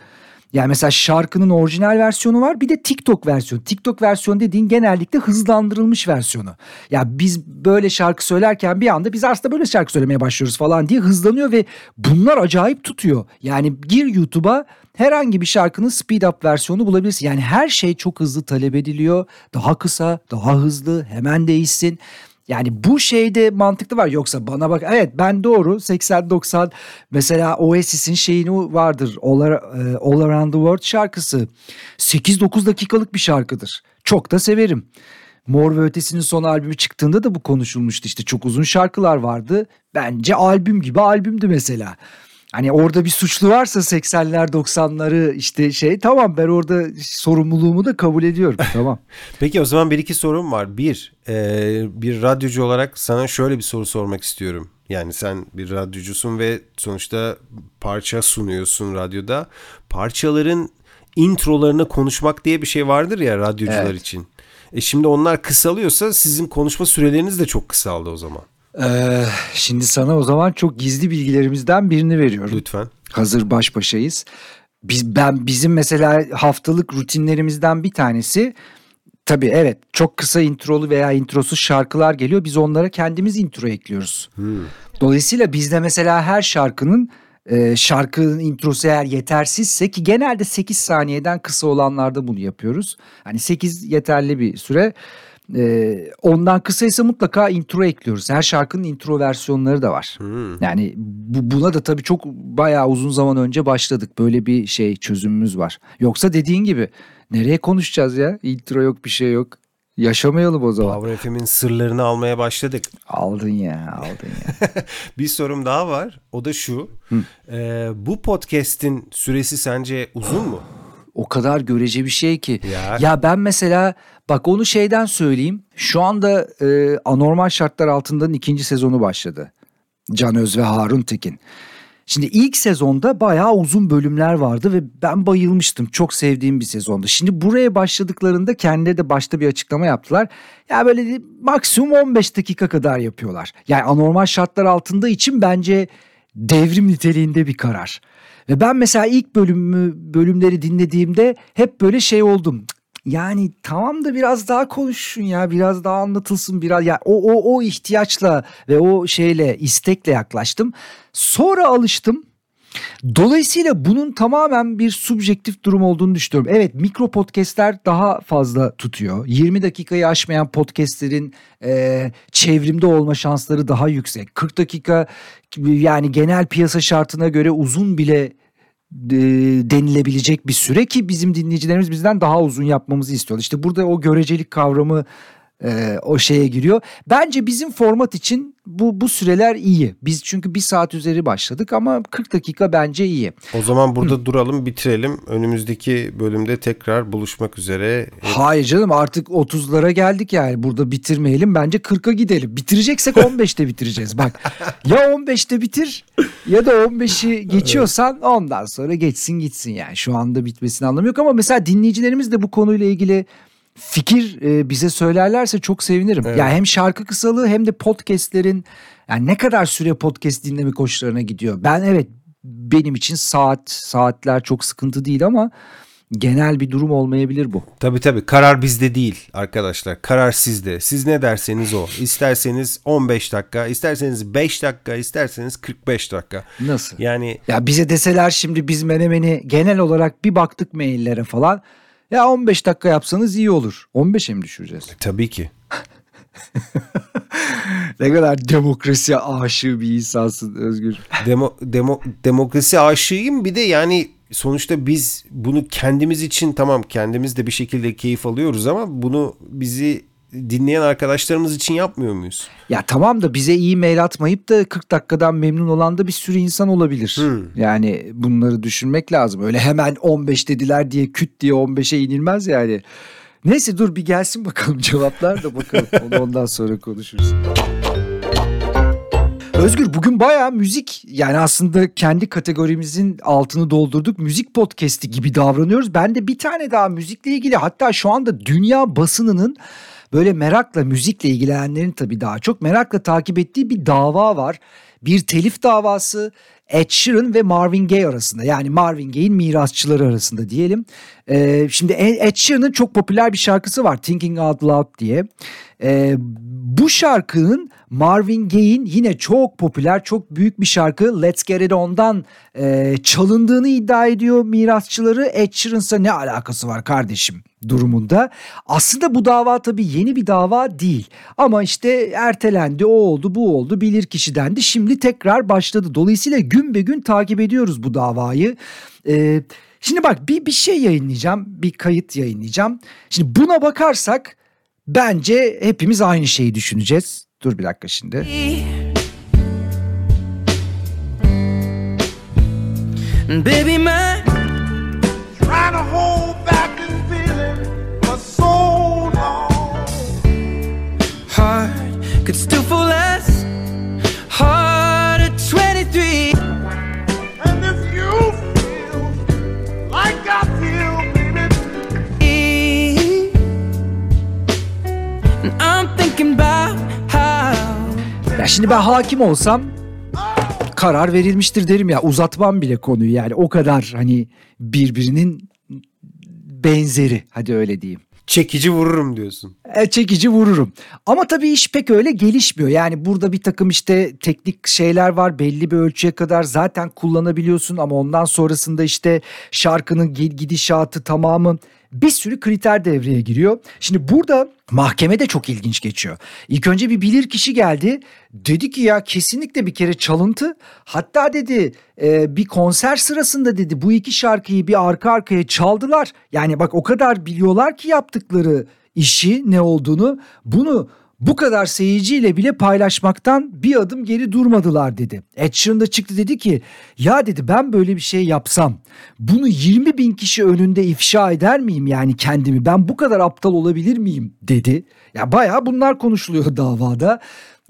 Yani mesela şarkının orijinal versiyonu var bir de TikTok versiyonu. TikTok versiyonu dediğin genellikle hızlandırılmış versiyonu. Ya biz böyle şarkı söylerken bir anda biz aslında böyle şarkı söylemeye başlıyoruz falan diye hızlanıyor ve bunlar acayip tutuyor. Yani gir YouTube'a herhangi bir şarkının speed up versiyonu bulabilirsin. Yani her şey çok hızlı talep ediliyor. Daha kısa, daha hızlı, hemen değişsin. Yani bu şeyde mantıklı var. Yoksa bana bak evet ben doğru 80-90 mesela Oasis'in şeyini vardır. All, e, All Around the World şarkısı. 8-9 dakikalık bir şarkıdır. Çok da severim. Mor ve Ötesi'nin son albümü çıktığında da bu konuşulmuştu işte. Çok uzun şarkılar vardı. Bence albüm gibi albümdü mesela. Hani orada bir suçlu varsa 80'ler 90'ları işte şey tamam ben orada sorumluluğumu da kabul ediyorum [laughs] tamam. Peki o zaman bir iki sorum var. Bir, e, bir radyocu olarak sana şöyle bir soru sormak istiyorum. Yani sen bir radyocusun ve sonuçta parça sunuyorsun radyoda. Parçaların introlarına konuşmak diye bir şey vardır ya radyocular evet. için. E şimdi onlar kısalıyorsa sizin konuşma süreleriniz de çok kısaldı o zaman. Ee, şimdi sana o zaman çok gizli bilgilerimizden birini veriyorum. Lütfen. Hazır baş başayız. Biz ben bizim mesela haftalık rutinlerimizden bir tanesi tabii evet çok kısa introlu veya introsuz şarkılar geliyor. Biz onlara kendimiz intro ekliyoruz. Hmm. Dolayısıyla bizde mesela her şarkının e, şarkının introsu eğer yetersizse ki genelde 8 saniyeden kısa olanlarda bunu yapıyoruz. Hani 8 yeterli bir süre. Ee, ondan kısaysa mutlaka intro ekliyoruz. Her şarkının intro versiyonları da var. Hmm. Yani bu, buna da tabii çok bayağı uzun zaman önce başladık. Böyle bir şey çözümümüz var. Yoksa dediğin gibi nereye konuşacağız ya? Intro yok bir şey yok. Yaşamayalım o zaman. Power FM'in sırlarını almaya başladık. Aldın ya aldın ya. [laughs] bir sorum daha var. O da şu. Ee, bu podcast'in süresi sence uzun mu? O kadar görece bir şey ki. Ya, ya ben mesela bak onu şeyden söyleyeyim. Şu anda e, anormal şartlar altında ikinci sezonu başladı. Can Öz ve Harun Tekin. Şimdi ilk sezonda bayağı uzun bölümler vardı ve ben bayılmıştım. Çok sevdiğim bir sezondu. Şimdi buraya başladıklarında kendileri de başta bir açıklama yaptılar. Ya böyle maksimum 15 dakika kadar yapıyorlar. Yani anormal şartlar altında için bence devrim niteliğinde bir karar. Ve ben mesela ilk bölümü bölümleri dinlediğimde hep böyle şey oldum. Yani tamam da biraz daha konuşun ya biraz daha anlatılsın biraz ya o o o ihtiyaçla ve o şeyle istekle yaklaştım. Sonra alıştım. Dolayısıyla bunun tamamen bir subjektif durum olduğunu düşünüyorum. Evet mikro podcastler daha fazla tutuyor. 20 dakikayı aşmayan podcastlerin e, çevrimde olma şansları daha yüksek. 40 dakika yani genel piyasa şartına göre uzun bile denilebilecek bir süre ki bizim dinleyicilerimiz bizden daha uzun yapmamızı istiyor. İşte burada o görecelik kavramı e, o şeye giriyor. Bence bizim format için bu bu süreler iyi. Biz çünkü bir saat üzeri başladık ama 40 dakika bence iyi. O zaman burada Hı. duralım bitirelim. Önümüzdeki bölümde tekrar buluşmak üzere. Hayır canım artık 30'lara geldik yani. Burada bitirmeyelim. Bence 40'a gidelim. Bitireceksek 15'te [laughs] bitireceğiz. Bak ya 15'te bitir ya da 15'i geçiyorsan ondan sonra geçsin gitsin yani. Şu anda bitmesini anlamı yok ama mesela dinleyicilerimiz de bu konuyla ilgili fikir e, bize söylerlerse çok sevinirim. Evet. Yani hem şarkı kısalığı hem de podcastlerin yani ne kadar süre podcast dinlemek hoşlarına gidiyor. Ben evet benim için saat saatler çok sıkıntı değil ama genel bir durum olmayabilir bu. Tabii tabii karar bizde değil arkadaşlar. Karar sizde. Siz ne derseniz o. İsterseniz 15 dakika, isterseniz 5 dakika, isterseniz 45 dakika. Nasıl? Yani ya bize deseler şimdi biz menemeni genel olarak bir baktık maillere falan. Ya 15 dakika yapsanız iyi olur. 15'e mi düşüreceğiz? E, tabii ki. [laughs] ne kadar demokrasi aşığı bir insansın Özgür. Demo, demo, demokrasi aşığıyım bir de yani sonuçta biz bunu kendimiz için tamam kendimiz de bir şekilde keyif alıyoruz ama bunu bizi dinleyen arkadaşlarımız için yapmıyor muyuz? Ya tamam da bize iyi mail atmayıp da 40 dakikadan memnun olan da bir sürü insan olabilir. Hmm. Yani bunları düşünmek lazım. Öyle hemen 15 dediler diye küt diye 15'e inilmez yani. Neyse dur bir gelsin bakalım [laughs] cevaplar da bakalım. Onu ondan sonra konuşuruz. Özgür bugün bayağı müzik yani aslında kendi kategorimizin altını doldurduk. Müzik podcast'i gibi davranıyoruz. Ben de bir tane daha müzikle ilgili hatta şu anda dünya basınının böyle merakla müzikle ilgilenenlerin tabii daha çok merakla takip ettiği bir dava var. Bir telif davası Ed Sheeran ve Marvin Gaye arasında yani Marvin Gaye'in mirasçıları arasında diyelim. Ee, şimdi Ed Sheeran'ın çok popüler bir şarkısı var Thinking Out Loud diye. Ee, bu şarkının Marvin Gaye'in yine çok popüler çok büyük bir şarkı Let's Get It On'dan e, çalındığını iddia ediyor mirasçıları. Ed Sheeran'sa ne alakası var kardeşim durumunda. Aslında bu dava tabii yeni bir dava değil. Ama işte ertelendi, o oldu, bu oldu, bilir kişi dendi. Şimdi tekrar başladı. Dolayısıyla gün be gün takip ediyoruz bu davayı. Ee, şimdi bak bir, bir şey yayınlayacağım, bir kayıt yayınlayacağım. Şimdi buna bakarsak bence hepimiz aynı şeyi düşüneceğiz. Dur bir dakika şimdi. Baby, my trying to hold heart could still fall less hard at 23. And if you feel like I feel, baby, And I'm thinking about how Ya şimdi ben hakim olsam karar verilmiştir derim ya uzatmam bile konuyu yani o kadar hani birbirinin benzeri hadi öyle diyeyim. Çekici vururum diyorsun. E, çekici vururum. Ama tabii iş pek öyle gelişmiyor. Yani burada bir takım işte teknik şeyler var. Belli bir ölçüye kadar zaten kullanabiliyorsun ama ondan sonrasında işte şarkının gidişatı tamamı bir sürü kriter devreye giriyor. Şimdi burada mahkeme de çok ilginç geçiyor. İlk önce bir bilir kişi geldi. Dedi ki ya kesinlikle bir kere çalıntı. Hatta dedi e, bir konser sırasında dedi bu iki şarkıyı bir arka arkaya çaldılar. Yani bak o kadar biliyorlar ki yaptıkları işi ne olduğunu. Bunu bu kadar seyirciyle bile paylaşmaktan bir adım geri durmadılar dedi. Ed Sheeran da çıktı dedi ki ya dedi ben böyle bir şey yapsam bunu 20 bin kişi önünde ifşa eder miyim yani kendimi ben bu kadar aptal olabilir miyim dedi. Ya bayağı bunlar konuşuluyor [laughs] davada.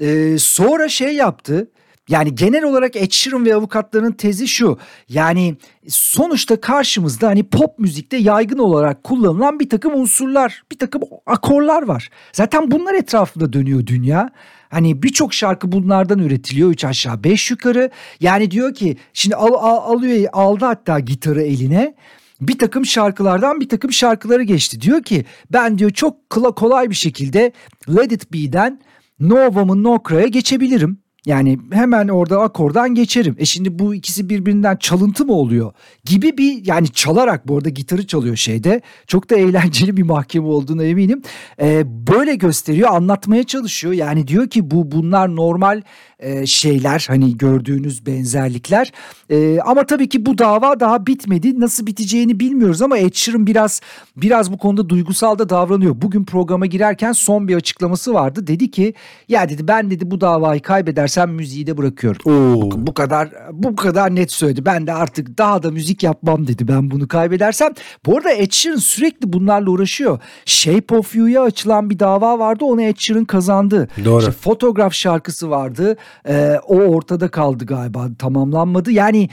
Ee, sonra şey yaptı yani genel olarak Ed Sheeran ve avukatlarının tezi şu. Yani sonuçta karşımızda hani pop müzikte yaygın olarak kullanılan bir takım unsurlar, bir takım akorlar var. Zaten bunlar etrafında dönüyor dünya. Hani birçok şarkı bunlardan üretiliyor üç aşağı beş yukarı. Yani diyor ki şimdi al, al, alıyor aldı hatta gitarı eline bir takım şarkılardan bir takım şarkıları geçti. Diyor ki ben diyor çok kolay bir şekilde Let It Be'den No Woman No Cry'a geçebilirim. Yani hemen orada akordan geçerim. E şimdi bu ikisi birbirinden çalıntı mı oluyor? Gibi bir yani çalarak bu arada gitarı çalıyor şeyde. Çok da eğlenceli bir mahkeme olduğuna eminim. Ee, böyle gösteriyor anlatmaya çalışıyor. Yani diyor ki bu bunlar normal e, şeyler hani gördüğünüz benzerlikler. E, ama tabii ki bu dava daha bitmedi. Nasıl biteceğini bilmiyoruz ama Ed Sheeran biraz biraz bu konuda duygusal da davranıyor. Bugün programa girerken son bir açıklaması vardı. Dedi ki ya dedi ben dedi bu davayı kaybedersem müziği de bırakıyorum. Oo. Bu, bu kadar bu kadar net söyledi. Ben de artık daha da müzik yapmam dedi. Ben bunu kaybedersem. Bu arada Ed Sheeran sürekli bunlarla uğraşıyor. Shape of You'ya açılan bir dava vardı. Onu Ed Sheeran kazandı. Doğru. İşte fotoğraf şarkısı vardı. Ee, o ortada kaldı galiba tamamlanmadı. Yani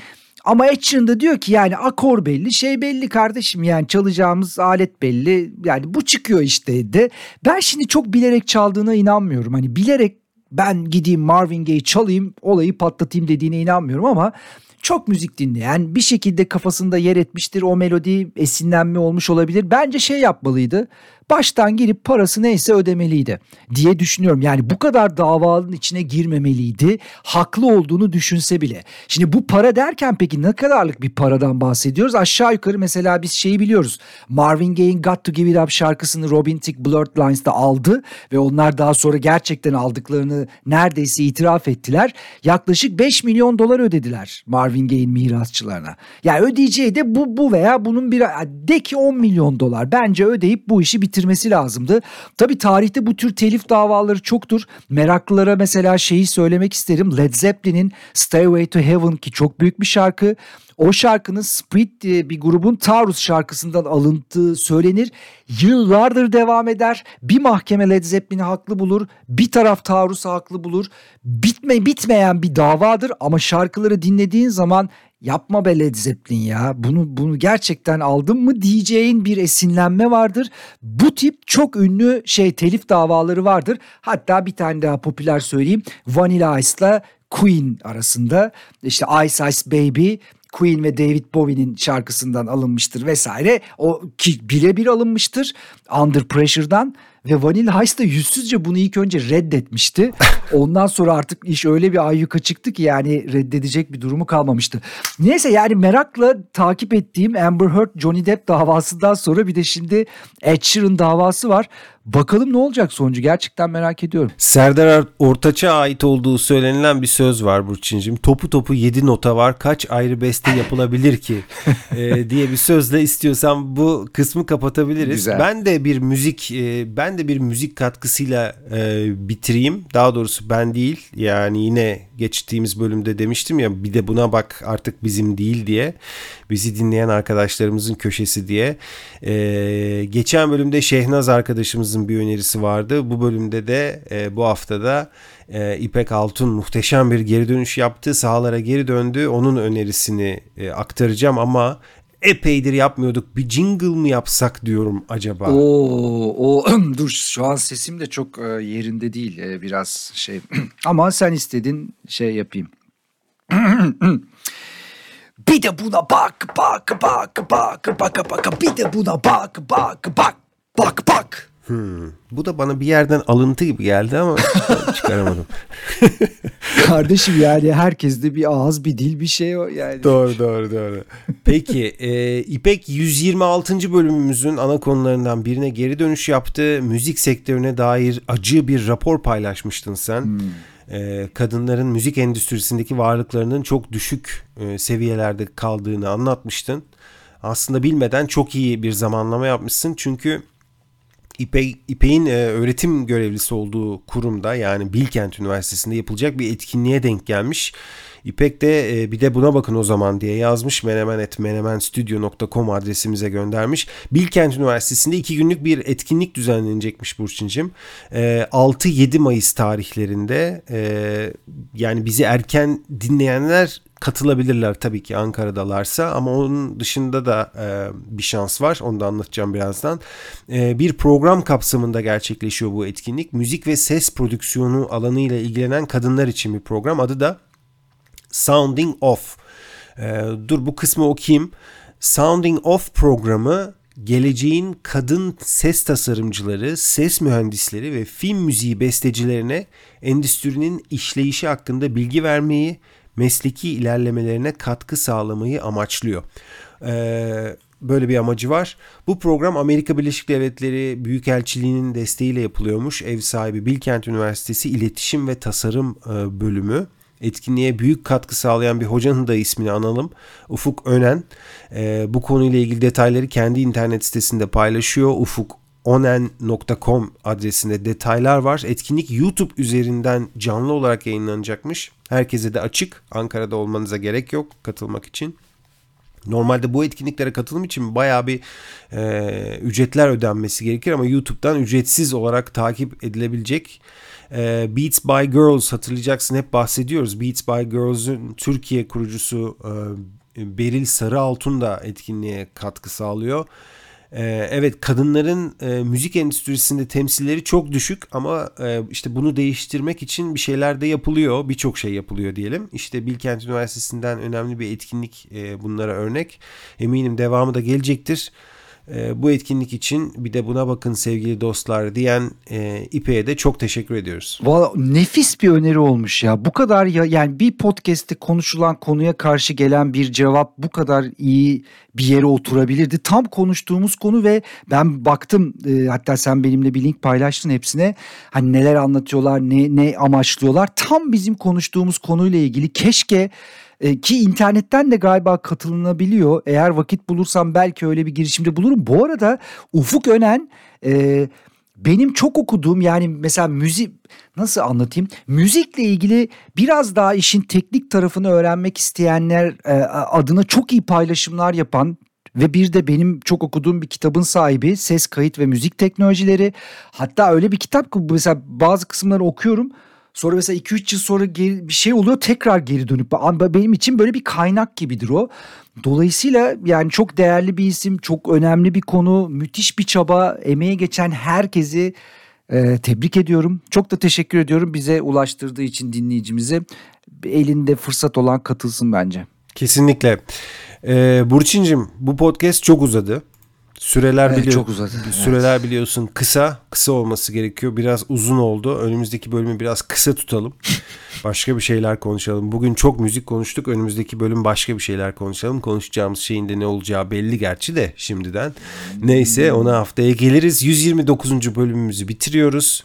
ama Ed Sheeran da diyor ki yani akor belli şey belli kardeşim yani çalacağımız alet belli yani bu çıkıyor işte de. Ben şimdi çok bilerek çaldığına inanmıyorum. Hani bilerek ben gideyim Marvin Gaye çalayım olayı patlatayım dediğine inanmıyorum ama çok müzik dinleyen bir şekilde kafasında yer etmiştir o melodi esinlenme olmuş olabilir. Bence şey yapmalıydı baştan gelip parası neyse ödemeliydi diye düşünüyorum. Yani bu kadar davanın içine girmemeliydi. Haklı olduğunu düşünse bile. Şimdi bu para derken peki ne kadarlık bir paradan bahsediyoruz? Aşağı yukarı mesela biz şeyi biliyoruz. Marvin Gaye'in Got to Give It Up şarkısını Robin Thicke Blurred Lines'da aldı ve onlar daha sonra gerçekten aldıklarını neredeyse itiraf ettiler. Yaklaşık 5 milyon dolar ödediler Marvin Gaye'in mirasçılarına. Yani ödeyeceği de bu, bu veya bunun bir de ki 10 milyon dolar. Bence ödeyip bu işi bitirmesi lazımdı. Tabi tarihte bu tür telif davaları çoktur. Meraklılara mesela şeyi söylemek isterim. Led Zeppelin'in Stairway to Heaven ki çok büyük bir şarkı. O şarkının Sprit diye bir grubun Taurus şarkısından alındığı söylenir. Yıllardır devam eder. Bir mahkeme Led Zeppelin'i haklı bulur. Bir taraf Taurus'u haklı bulur. Bitme bitmeyen bir davadır ama şarkıları dinlediğin zaman yapma be Led Zeppelin ya bunu bunu gerçekten aldın mı diyeceğin bir esinlenme vardır. Bu tip çok ünlü şey telif davaları vardır. Hatta bir tane daha popüler söyleyeyim. Vanilla Ice'la Queen arasında işte Ice Ice Baby Queen ve David Bowie'nin şarkısından alınmıştır vesaire. O ki birebir alınmıştır Under Pressure'dan ve Vanilla Ice da yüzsüzce bunu ilk önce reddetmişti. [laughs] Ondan sonra artık iş öyle bir ayyuka çıktı ki yani reddedecek bir durumu kalmamıştı. Neyse yani merakla takip ettiğim Amber Heard Johnny Depp davasından sonra bir de şimdi Ed Sheeran davası var. Bakalım ne olacak sonucu gerçekten merak ediyorum. Serdar Ortaç'a ait olduğu söylenilen bir söz var Burçin'cim. Topu topu 7 nota var kaç ayrı beste yapılabilir ki [laughs] e, diye bir sözle istiyorsan bu kısmı kapatabiliriz. Güzel. Ben de bir müzik e, ben de bir müzik katkısıyla e, bitireyim. Daha doğrusu ben değil yani yine geçtiğimiz bölümde demiştim ya bir de buna bak artık bizim değil diye bizi dinleyen arkadaşlarımızın köşesi diye. E, geçen bölümde Şehnaz arkadaşımızın bir önerisi vardı. Bu bölümde de e, bu haftada e, İpek Altun muhteşem bir geri dönüş yaptı. Sahalara geri döndü. Onun önerisini e, aktaracağım ama epeydir yapmıyorduk. Bir jingle mı yapsak diyorum acaba? Oo, o dur şu an sesim de çok e, yerinde değil e, biraz şey ama sen istedin şey yapayım. bir de buna bak bak bak bak bak bak bir de buna bak bak bak bak bak. Bu da bana bir yerden alıntı gibi geldi ama [laughs] çıkaramadım. Kardeşim yani herkeste bir ağız bir dil bir şey o yani. doğru doğru doğru. Peki e, İpek 126. bölümümüzün ana konularından birine geri dönüş yaptı. Müzik sektörüne dair acı bir rapor paylaşmıştın sen. E, kadınların müzik endüstrisindeki varlıklarının çok düşük e, seviyelerde kaldığını anlatmıştın. Aslında bilmeden çok iyi bir zamanlama yapmışsın. Çünkü İpek, İpek'in e, öğretim görevlisi olduğu kurumda yani Bilkent Üniversitesi'nde yapılacak bir etkinliğe denk gelmiş. İpek de e, bir de buna bakın o zaman diye yazmış menemen.menemenstudio.com adresimize göndermiş. Bilkent Üniversitesi'nde iki günlük bir etkinlik düzenlenecekmiş Burçin'cim. E, 6-7 Mayıs tarihlerinde e, yani bizi erken dinleyenler katılabilirler tabii ki Ankara'dalarsa ama onun dışında da e, bir şans var. Onu da anlatacağım birazdan. E, bir program kapsamında gerçekleşiyor bu etkinlik. Müzik ve ses prodüksiyonu alanıyla ilgilenen kadınlar için bir program. Adı da Sounding Off. E, dur bu kısmı okuyayım. Sounding Off programı geleceğin kadın ses tasarımcıları, ses mühendisleri ve film müziği bestecilerine endüstrinin işleyişi hakkında bilgi vermeyi, mesleki ilerlemelerine katkı sağlamayı amaçlıyor. Ee, böyle bir amacı var. Bu program Amerika Birleşik Devletleri Büyükelçiliği'nin desteğiyle yapılıyormuş. Ev sahibi Bilkent Üniversitesi İletişim ve Tasarım e, Bölümü. Etkinliğe büyük katkı sağlayan bir hocanın da ismini analım. Ufuk Önen. E, bu konuyla ilgili detayları kendi internet sitesinde paylaşıyor. Ufuk onen.com adresinde detaylar var. Etkinlik YouTube üzerinden canlı olarak yayınlanacakmış. Herkese de açık. Ankara'da olmanıza gerek yok katılmak için. Normalde bu etkinliklere katılım için bayağı bir e, ücretler ödenmesi gerekir ama YouTube'dan ücretsiz olarak takip edilebilecek. E, Beats by Girls hatırlayacaksın hep bahsediyoruz. Beats by Girls'ün Türkiye kurucusu e, Beril Sarıaltun da etkinliğe katkı sağlıyor. Ee, evet kadınların e, müzik endüstrisinde temsilleri çok düşük ama e, işte bunu değiştirmek için bir şeyler de yapılıyor. Birçok şey yapılıyor diyelim. İşte Bilkent Üniversitesi'nden önemli bir etkinlik e, bunlara örnek. Eminim devamı da gelecektir. E, bu etkinlik için bir de buna bakın sevgili dostlar diyen e, İpek'e de çok teşekkür ediyoruz. Valla nefis bir öneri olmuş ya. Bu kadar ya yani bir podcast'te konuşulan konuya karşı gelen bir cevap bu kadar iyi bir yere oturabilirdi. Tam konuştuğumuz konu ve ben baktım e, hatta sen benimle bir link paylaştın hepsine. Hani neler anlatıyorlar, ne ne amaçlıyorlar. Tam bizim konuştuğumuz konuyla ilgili keşke e, ki internetten de galiba katılınabiliyor. Eğer vakit bulursam belki öyle bir girişimde bulurum. Bu arada Ufuk Önen e, benim çok okuduğum yani mesela müzik nasıl anlatayım? Müzikle ilgili biraz daha işin teknik tarafını öğrenmek isteyenler e, adına çok iyi paylaşımlar yapan ve bir de benim çok okuduğum bir kitabın sahibi ses kayıt ve müzik teknolojileri. Hatta öyle bir kitap ki mesela bazı kısımları okuyorum. Sonra mesela 2-3 yıl sonra geri, bir şey oluyor tekrar geri dönüp benim için böyle bir kaynak gibidir o. Dolayısıyla yani çok değerli bir isim, çok önemli bir konu, müthiş bir çaba, emeğe geçen herkesi e, tebrik ediyorum. Çok da teşekkür ediyorum bize ulaştırdığı için dinleyicimize. Elinde fırsat olan katılsın bence. Kesinlikle. Ee, Burçin'cim bu podcast çok uzadı. Süreler Evet, biliyor, çok uzadı, evet. Süreler biliyorsun kısa, kısa olması gerekiyor. Biraz uzun oldu. Önümüzdeki bölümü biraz kısa tutalım. [laughs] Başka bir şeyler konuşalım. Bugün çok müzik konuştuk. Önümüzdeki bölüm başka bir şeyler konuşalım. Konuşacağımız şeyin de ne olacağı belli gerçi de şimdiden. Neyse ona haftaya geliriz. 129. bölümümüzü bitiriyoruz.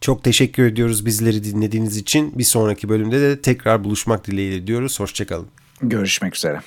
Çok teşekkür ediyoruz bizleri dinlediğiniz için. Bir sonraki bölümde de tekrar buluşmak dileğiyle diyoruz. Hoşçakalın. Görüşmek üzere.